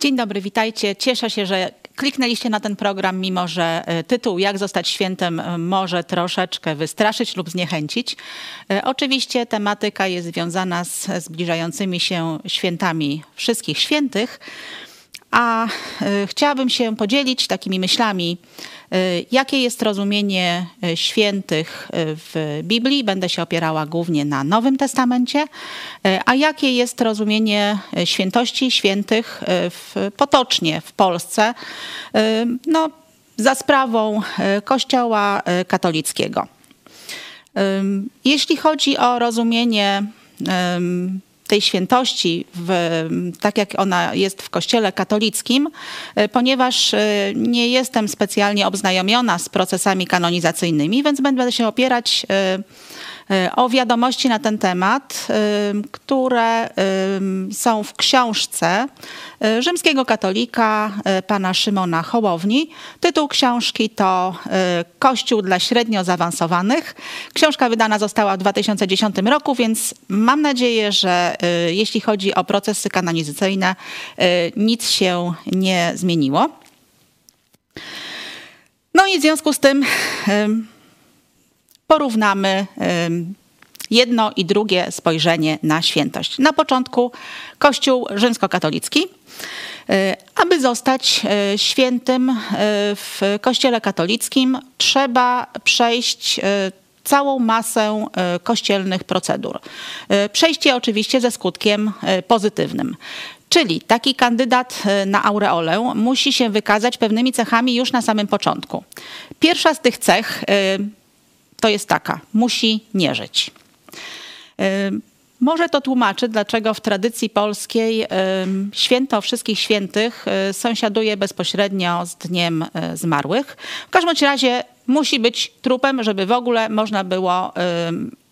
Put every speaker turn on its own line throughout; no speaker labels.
Dzień dobry, witajcie. Cieszę się, że kliknęliście na ten program, mimo że e, tytuł Jak zostać świętym e, może troszeczkę wystraszyć lub zniechęcić. E, oczywiście tematyka jest związana z zbliżającymi się świętami wszystkich świętych, a chciałabym się podzielić takimi myślami Y, jakie jest rozumienie y, świętych y, w Biblii? Będę się opierała głównie na Nowym Testamencie. A jakie jest rozumienie świętości świętych w, potocznie w Polsce? No, za sprawą Kościoła katolickiego. Jeśli chodzi o rozumienie tej świętości, w, tak jak ona jest w Kościele katolickim, e, ponieważ e, nie jestem specjalnie obznajomiona z procesami kanonizacyjnymi, więc będę się opierać e, o wiadomości na ten temat, które są w książce rzymskiego katolika pana Szymona Hołowni. Tytuł książki to Kościół dla średnio zaawansowanych. Książka wydana została w 2010 roku, więc mam nadzieję, że jeśli chodzi o procesy kanonizacyjne, nic się nie zmieniło. No i w związku z tym porównamy jedno i drugie spojrzenie na świętość. Na początku Kościół rzymskokatolicki. E, aby zostać e, świętym e, w Kościele katolickim, trzeba przejść całą masę kościelnych procedur. Przejście oczywiście ze skutkiem pozytywnym. Czyli taki kandydat na aureolę musi się wykazać pewnymi cechami już na samym początku. Pierwsza z tych cech to jest taka: musi nie żyć. Może to tłumaczy, dlaczego w tradycji polskiej święto wszystkich świętych e, sąsiaduje bezpośrednio z Dniem e, Zmarłych. W każdym razie musi być trupem, żeby w ogóle można było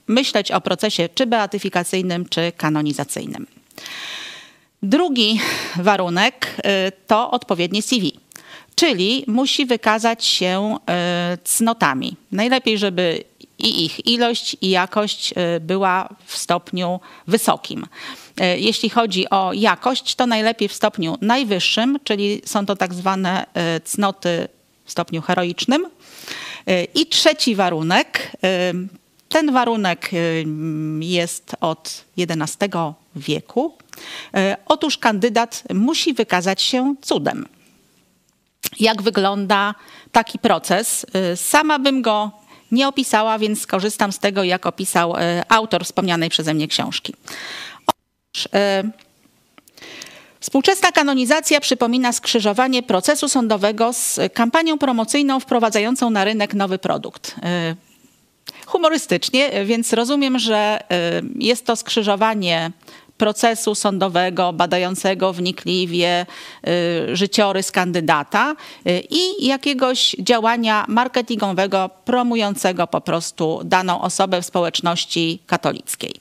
myśleć o procesie czy beatyfikacyjnym, czy kanonizacyjnym. Drugi warunek e, to odpowiednie CV czyli musi wykazać się e, cnotami. Najlepiej, żeby i ich ilość i jakość e, była w stopniu wysokim. E, jeśli chodzi o jakość, to najlepiej w stopniu najwyższym, czyli są to tak zwane cnoty w stopniu heroicznym. I trzeci warunek, ten warunek jest od XI wieku. Otóż kandydat musi wykazać się cudem jak wygląda taki proces. Y, sama bym go nie opisała, więc skorzystam z tego, jak opisał y, autor wspomnianej przeze mnie książki. Otóż, y, Współczesna kanonizacja przypomina skrzyżowanie procesu sądowego z kampanią promocyjną wprowadzającą na rynek nowy produkt. Humorystycznie, więc rozumiem, że jest to skrzyżowanie procesu sądowego badającego wnikliwie y, życiorys kandydata y, i jakiegoś działania marketingowego promującego po prostu daną osobę w społeczności katolickiej.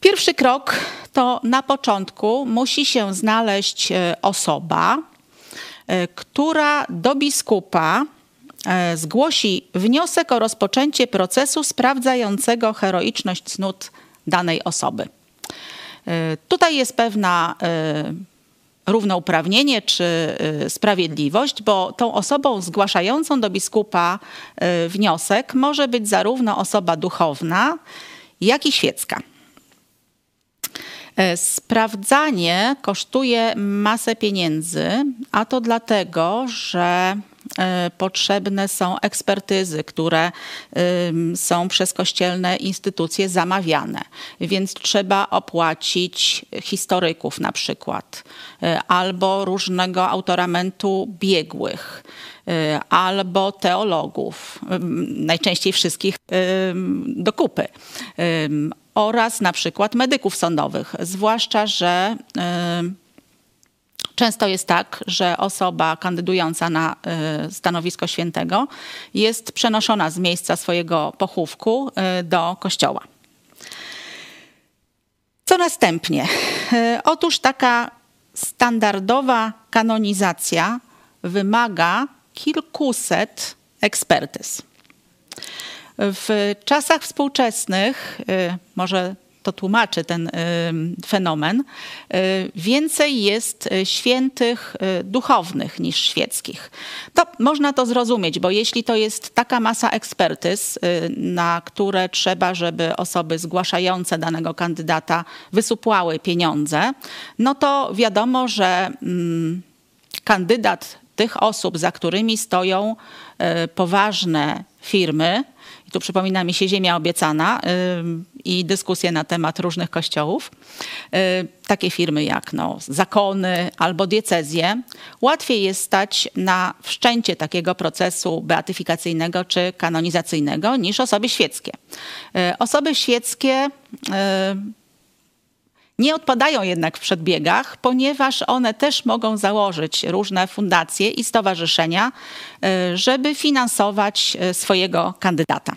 Pierwszy krok to na początku musi się znaleźć y, osoba, która do biskupa zgłosi wniosek o rozpoczęcie procesu sprawdzającego heroiczność cnót danej osoby. E, tutaj jest pewna e, równouprawnienie czy e, sprawiedliwość, bo tą osobą zgłaszającą do biskupa wniosek może być zarówno osoba duchowna, jak i świecka. Sprawdzanie kosztuje masę pieniędzy, a to dlatego, że E, potrzebne są ekspertyzy, które są przez kościelne instytucje zamawiane, więc trzeba opłacić historyków na przykład, e, albo różnego autoramentu biegłych, e, albo teologów, najczęściej wszystkich do kupy oraz na przykład medyków sądowych, zwłaszcza, że Często jest tak, że osoba kandydująca na y, stanowisko świętego jest przenoszona z miejsca swojego pochówku y, do kościoła. Co następnie? Y, otóż taka standardowa kanonizacja wymaga kilkuset ekspertyz. W czasach współczesnych, może to tłumaczy ten fenomen, więcej jest świętych duchownych niż świeckich. To można to zrozumieć, bo jeśli to jest taka masa ekspertyz, na które trzeba, żeby osoby zgłaszające danego kandydata wysupłały pieniądze, no to wiadomo, że mm, kandydat tych osób, za którymi stoją poważne firmy, tu przypomina mi się Ziemia Obiecana i dyskusje na temat różnych kościołów. Takie firmy jak no, zakony albo diecezje. Łatwiej jest stać na wszczęcie takiego procesu beatyfikacyjnego czy kanonizacyjnego niż osoby świeckie. Osoby świeckie nie odpadają jednak w przedbiegach, ponieważ one też mogą założyć różne fundacje i stowarzyszenia, e, żeby finansować e, swojego kandydata.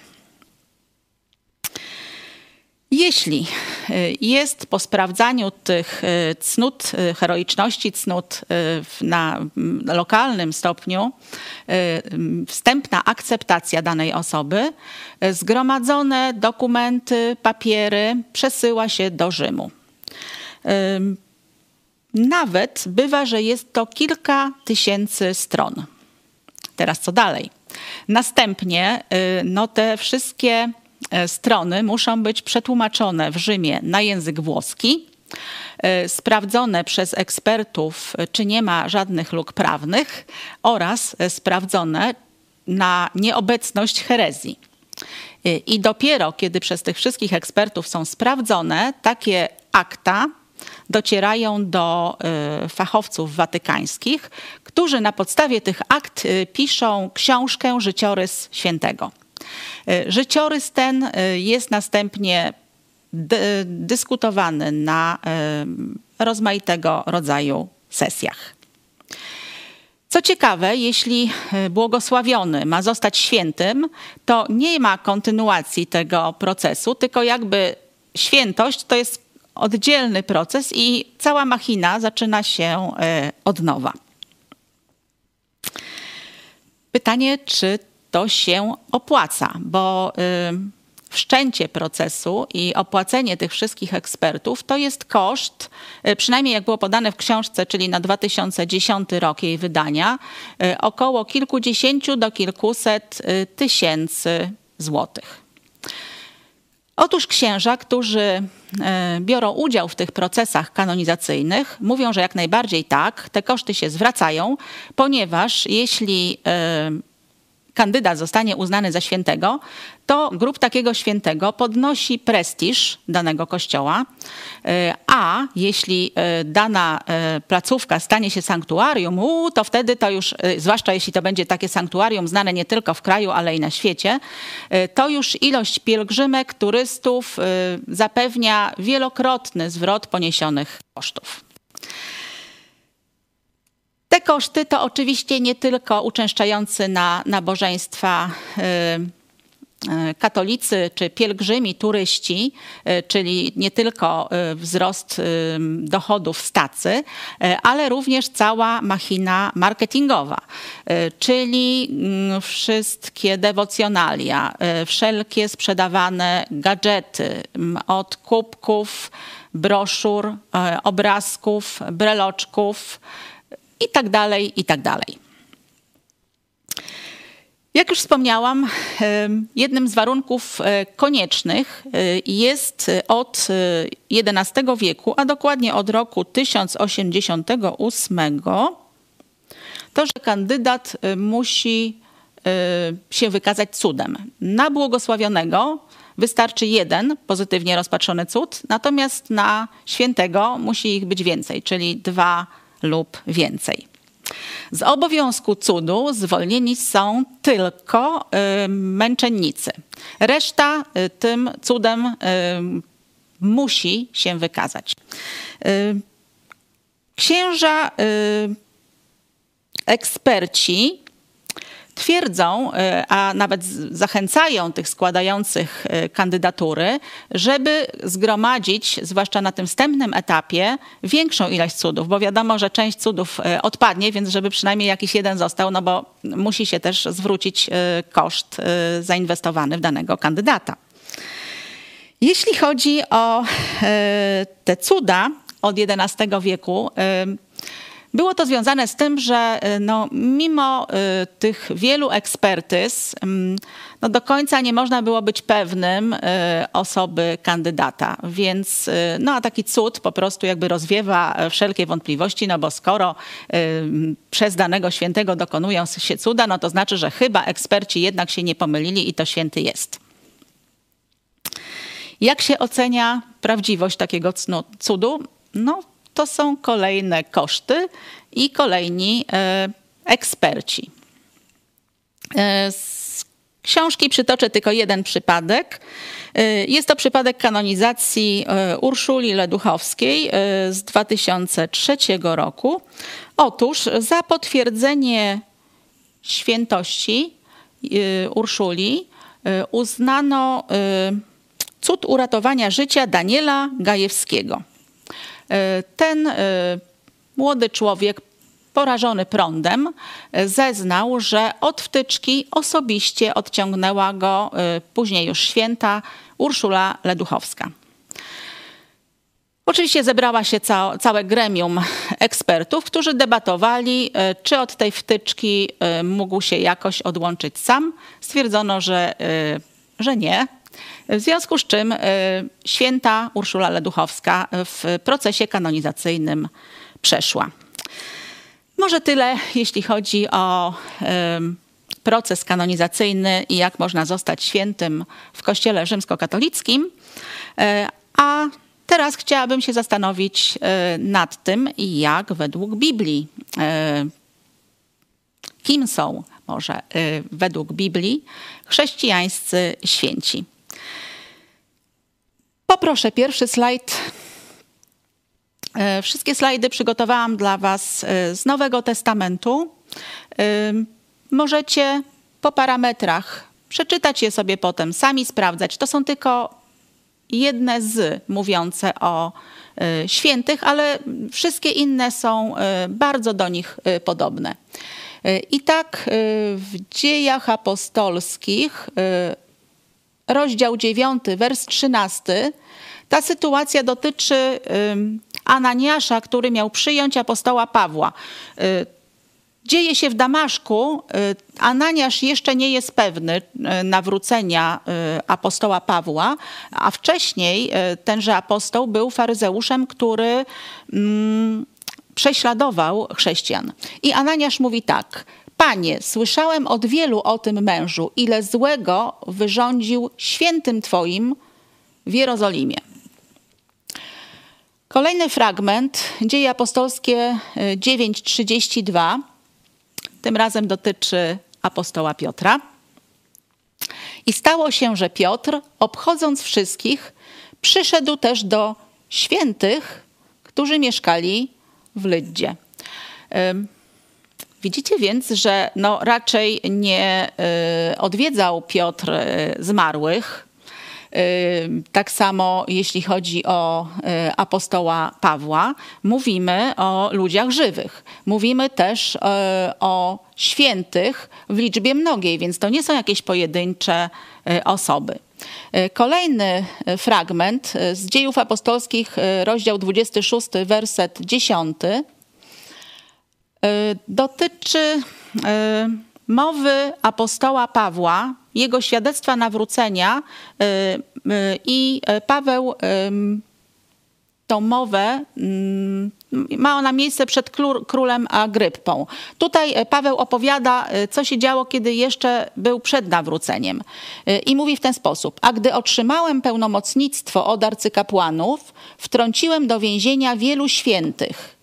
Jeśli e, jest po sprawdzaniu tych cnót heroiczności, cnót na lokalnym stopniu, wstępna akceptacja danej osoby, zgromadzone dokumenty, papiery przesyła się do Rzymu. Nawet bywa, że jest to kilka tysięcy stron. Teraz co dalej? Następnie y, no, te wszystkie e, strony muszą być przetłumaczone w Rzymie na język włoski, e, sprawdzone przez ekspertów, czy nie ma żadnych luk prawnych oraz e, sprawdzone na nieobecność herezji. I dopiero kiedy przez tych wszystkich ekspertów są sprawdzone, takie akta docierają do y, fachowców watykańskich, którzy na podstawie tych akt y, piszą książkę Życiorys Świętego. Y, życiorys ten jest następnie dyskutowany na rozmaitego rodzaju sesjach. Co ciekawe, jeśli błogosławiony ma zostać świętym, to nie ma kontynuacji tego procesu, tylko jakby świętość to jest oddzielny proces i cała machina zaczyna się e, od nowa. Pytanie, czy to się opłaca, bo e, wszczęcie procesu i opłacenie tych wszystkich ekspertów to jest koszt, e, przynajmniej jak było podane w książce, czyli na 2010 rok jej wydania, około kilkudziesięciu do kilkuset tysięcy złotych. Otóż księża, którzy e, biorą udział w tych procesach kanonizacyjnych, mówią, że jak najbardziej tak, te koszty się zwracają, ponieważ jeśli e, kandydat zostanie uznany za świętego, to grup takiego świętego podnosi prestiż danego kościoła, e, a jeśli e, dana e, placówka stanie się sanktuarium, to wtedy to już, zwłaszcza jeśli to będzie takie sanktuarium znane nie tylko w kraju, ale i na świecie, to już ilość pielgrzymek, turystów zapewnia wielokrotny zwrot poniesionych kosztów. Te koszty to oczywiście nie tylko uczęszczający na nabożeństwa y, y, katolicy czy pielgrzymi, turyści, y, czyli nie tylko wzrost dochodów z tacy, ale również cała machina marketingowa, czyli mm, wszystkie dewocjonalia, wszelkie sprzedawane gadżety od kubków, broszur, obrazków, breloczków, i tak dalej, i tak dalej. Jak już wspomniałam, jednym z warunków e, koniecznych e, jest od XI wieku, a dokładnie od roku 1088, to, że kandydat e, musi się wykazać cudem. Na błogosławionego wystarczy jeden pozytywnie rozpatrzony cud, natomiast na świętego musi ich być więcej, czyli dwa lub więcej. Z obowiązku cudu zwolnieni są tylko y, męczennicy. Reszta y, tym cudem y, musi się wykazać. Księża eksperci twierdzą, e, a nawet zachęcają tych składających e, kandydatury, żeby zgromadzić, zwłaszcza na tym wstępnym etapie, większą ilość cudów, bo wiadomo, że część cudów e, odpadnie, więc żeby przynajmniej jakiś jeden został, no bo musi się też zwrócić koszt zainwestowany w danego kandydata. Jeśli chodzi o te cuda od XI wieku, było to związane z tym, że no, mimo tych wielu ekspertyz, no do końca nie można było być pewnym y, osoby kandydata. Więc y, no a taki cud po prostu jakby rozwiewa wszelkie wątpliwości, no bo skoro y, przez danego świętego dokonują się cuda, no to znaczy, że chyba eksperci jednak się nie pomylili i to święty jest. Jak się ocenia prawdziwość takiego cudu? No, to są kolejne koszty i kolejni eksperci. Książki przytoczę tylko jeden przypadek. Y, jest to przypadek kanonizacji Urszuli Leduchowskiej z 2003 roku. Otóż za potwierdzenie świętości Urszuli uznano cud uratowania życia Daniela Gajewskiego. Ten młody człowiek porażony prądem, e, zeznał, że od wtyczki osobiście odciągnęła go e, później już święta Urszula Leduchowska. Oczywiście zebrała się całe gremium ekspertów, którzy debatowali, e, czy od tej wtyczki mógł się jakoś odłączyć sam. Stwierdzono, że, że nie. W związku z czym święta Urszula Leduchowska w procesie kanonizacyjnym przeszła. Może tyle, jeśli chodzi o proces kanonizacyjny i jak można zostać świętym w Kościele rzymskokatolickim. E, a teraz chciałabym się zastanowić e, nad tym, jak według Biblii, e, kim są może według Biblii chrześcijańscy święci. Poproszę pierwszy slajd. E, wszystkie slajdy przygotowałam dla Was e, z Nowego Testamentu. E, możecie po parametrach przeczytać je sobie potem, sami sprawdzać. To są tylko jedne z mówiące o świętych, ale wszystkie inne są bardzo do nich podobne. I tak w dziejach apostolskich, rozdział 9, wers 13, ta sytuacja dotyczy Ananiasza, który miał przyjąć apostoła Pawła. Y, dzieje się w Damaszku. Y, Ananiasz jeszcze nie jest pewny y, nawrócenia apostoła Pawła, a wcześniej tenże apostoł był faryzeuszem, który prześladował chrześcijan. I Ananiasz mówi tak: Panie, słyszałem od wielu o tym mężu, ile złego wyrządził świętym Twoim w Jerozolimie. Kolejny fragment, Dzieje Apostolskie 9:32, y, tym razem dotyczy apostoła Piotra. I stało się, że Piotr, obchodząc wszystkich, przyszedł też do świętych, którzy mieszkali w Lyddzie. Widzicie więc, że no raczej nie y, odwiedzał Piotr y, zmarłych, tak samo jeśli chodzi o y, apostoła Pawła, mówimy o ludziach żywych. Mówimy też y, o świętych w liczbie mnogiej, więc to nie są jakieś pojedyncze y, osoby. Kolejny fragment z dziejów apostolskich, rozdział 26, werset 10, dotyczy mowy apostoła Pawła, jego świadectwa nawrócenia y, y, i Paweł tą mowę ma ona miejsce przed królem Agryppą. Tutaj Paweł opowiada, y, co się działo, kiedy jeszcze był przed nawróceniem. I mówi w ten sposób: A gdy otrzymałem pełnomocnictwo od arcykapłanów, wtrąciłem do więzienia wielu świętych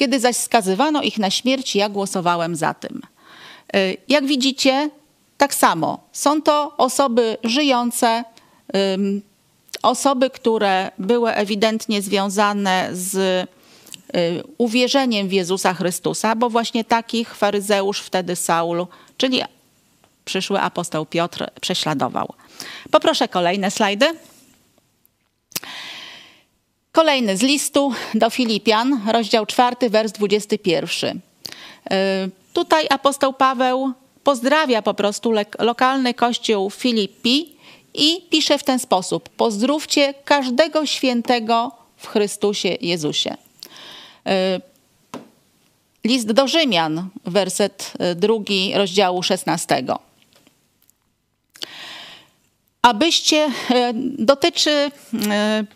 kiedy zaś skazywano ich na śmierć, ja głosowałem za tym. Jak widzicie, tak samo. Są to osoby żyjące, osoby, które były ewidentnie związane z y, uwierzeniem w Jezusa Chrystusa, bo właśnie takich faryzeusz wtedy Saul, czyli przyszły apostoł Piotr prześladował. Poproszę kolejne slajdy. Kolejny z listu do Filipian, rozdział 4, wers 21. Y, tutaj apostoł Paweł pozdrawia po prostu lokalny kościół Filipi i pisze w ten sposób: Pozdrówcie każdego świętego w Chrystusie Jezusie. E, list do Rzymian, werset e, drugi rozdziału 16 abyście, e, dotyczy e,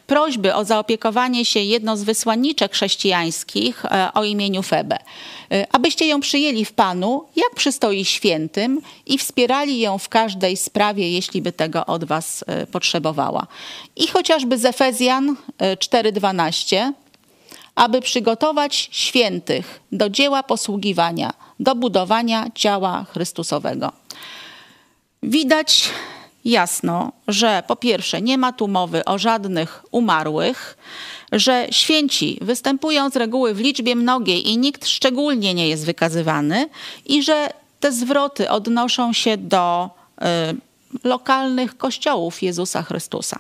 prośby o zaopiekowanie się jedną z wysłanniczek chrześcijańskich e, o imieniu Febe, abyście ją przyjęli w Panu, jak przystoi świętym i wspierali ją w każdej sprawie, jeśli by tego od was potrzebowała. I chociażby z Efezjan 4:12, aby przygotować świętych do dzieła posługiwania, do budowania ciała Chrystusowego. Widać jasno, że po pierwsze nie ma tu mowy o żadnych umarłych, że święci występują z reguły w liczbie mnogiej i nikt szczególnie nie jest wykazywany i że te zwroty odnoszą się do y, lokalnych kościołów Jezusa Chrystusa.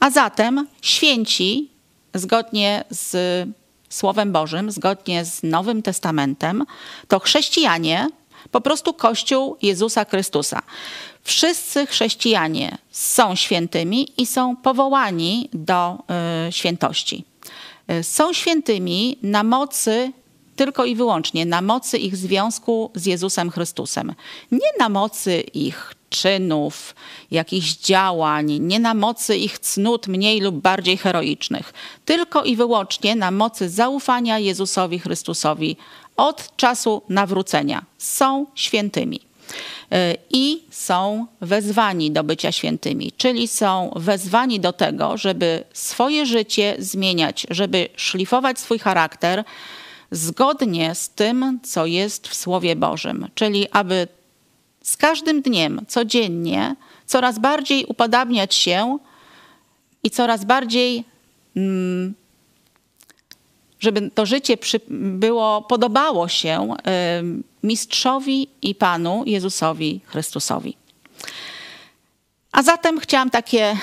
A zatem święci, zgodnie z Słowem Bożym, zgodnie z Nowym Testamentem, to chrześcijanie, po prostu Kościół Jezusa Chrystusa. Wszyscy chrześcijanie są świętymi i są powołani do y, świętości. Y, są świętymi na mocy tylko i wyłącznie na mocy ich związku z Jezusem Chrystusem. Nie na mocy ich czynów, jakichś działań, nie na mocy ich cnót mniej lub bardziej heroicznych, tylko i wyłącznie na mocy zaufania Jezusowi Chrystusowi od czasu nawrócenia. Są świętymi. E, i są wezwani do bycia świętymi, czyli są wezwani do tego, żeby swoje życie zmieniać, żeby szlifować swój charakter zgodnie z tym, co jest w Słowie Bożym, czyli aby z każdym dniem, codziennie, coraz bardziej upodabniać się i coraz bardziej mm, żeby to życie było, podobało się mistrzowi i Panu Jezusowi Chrystusowi. A zatem chciałam takie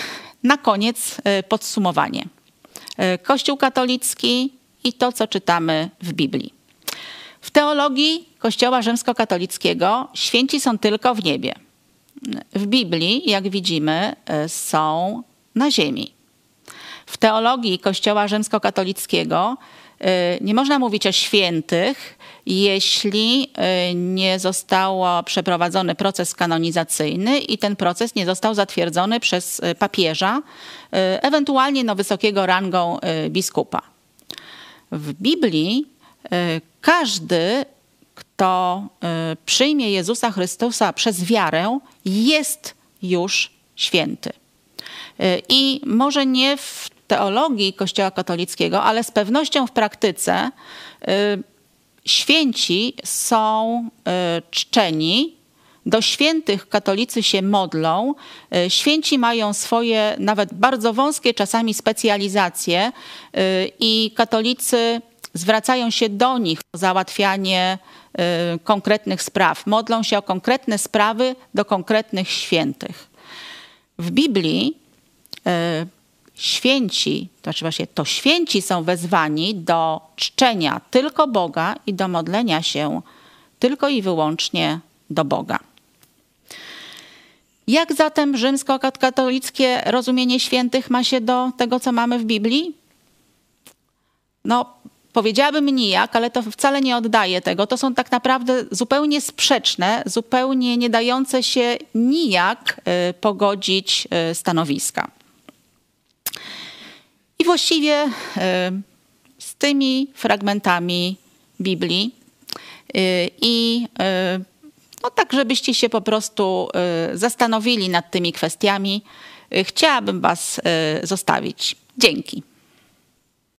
na koniec e, podsumowanie. E, Kościół katolicki i to, co czytamy w Biblii. W teologii Kościoła rzymskokatolickiego święci są tylko w niebie. W Biblii, jak widzimy, e, są na ziemi. W teologii Kościoła rzymskokatolickiego nie można mówić o świętych, jeśli y, nie został przeprowadzony proces kanonizacyjny i ten proces nie został zatwierdzony przez y, papieża, ewentualnie no, wysokiego rangą biskupa. W Biblii każdy, kto przyjmie Jezusa Chrystusa przez wiarę, jest już święty. I może nie w teologii Kościoła katolickiego, ale z pewnością w praktyce y, święci są y, czczeni, do świętych katolicy się modlą. Y, święci mają swoje nawet bardzo wąskie czasami specjalizacje i katolicy zwracają się do nich o załatwianie konkretnych spraw. Modlą się o konkretne sprawy do konkretnych świętych. W Biblii święci, to znaczy właśnie to święci są wezwani do czczenia tylko Boga i do modlenia się tylko i wyłącznie do Boga. Jak zatem rzymskokatolickie rozumienie świętych ma się do tego, co mamy w Biblii? No, powiedziałabym nijak, ale to wcale nie oddaje tego. To są tak naprawdę zupełnie sprzeczne, zupełnie nie dające się nijak y, pogodzić y, stanowiska. I właściwie e, z tymi fragmentami Biblii e, i e, no tak, żebyście się po prostu zastanowili nad tymi kwestiami, chciałabym Was zostawić. Dzięki.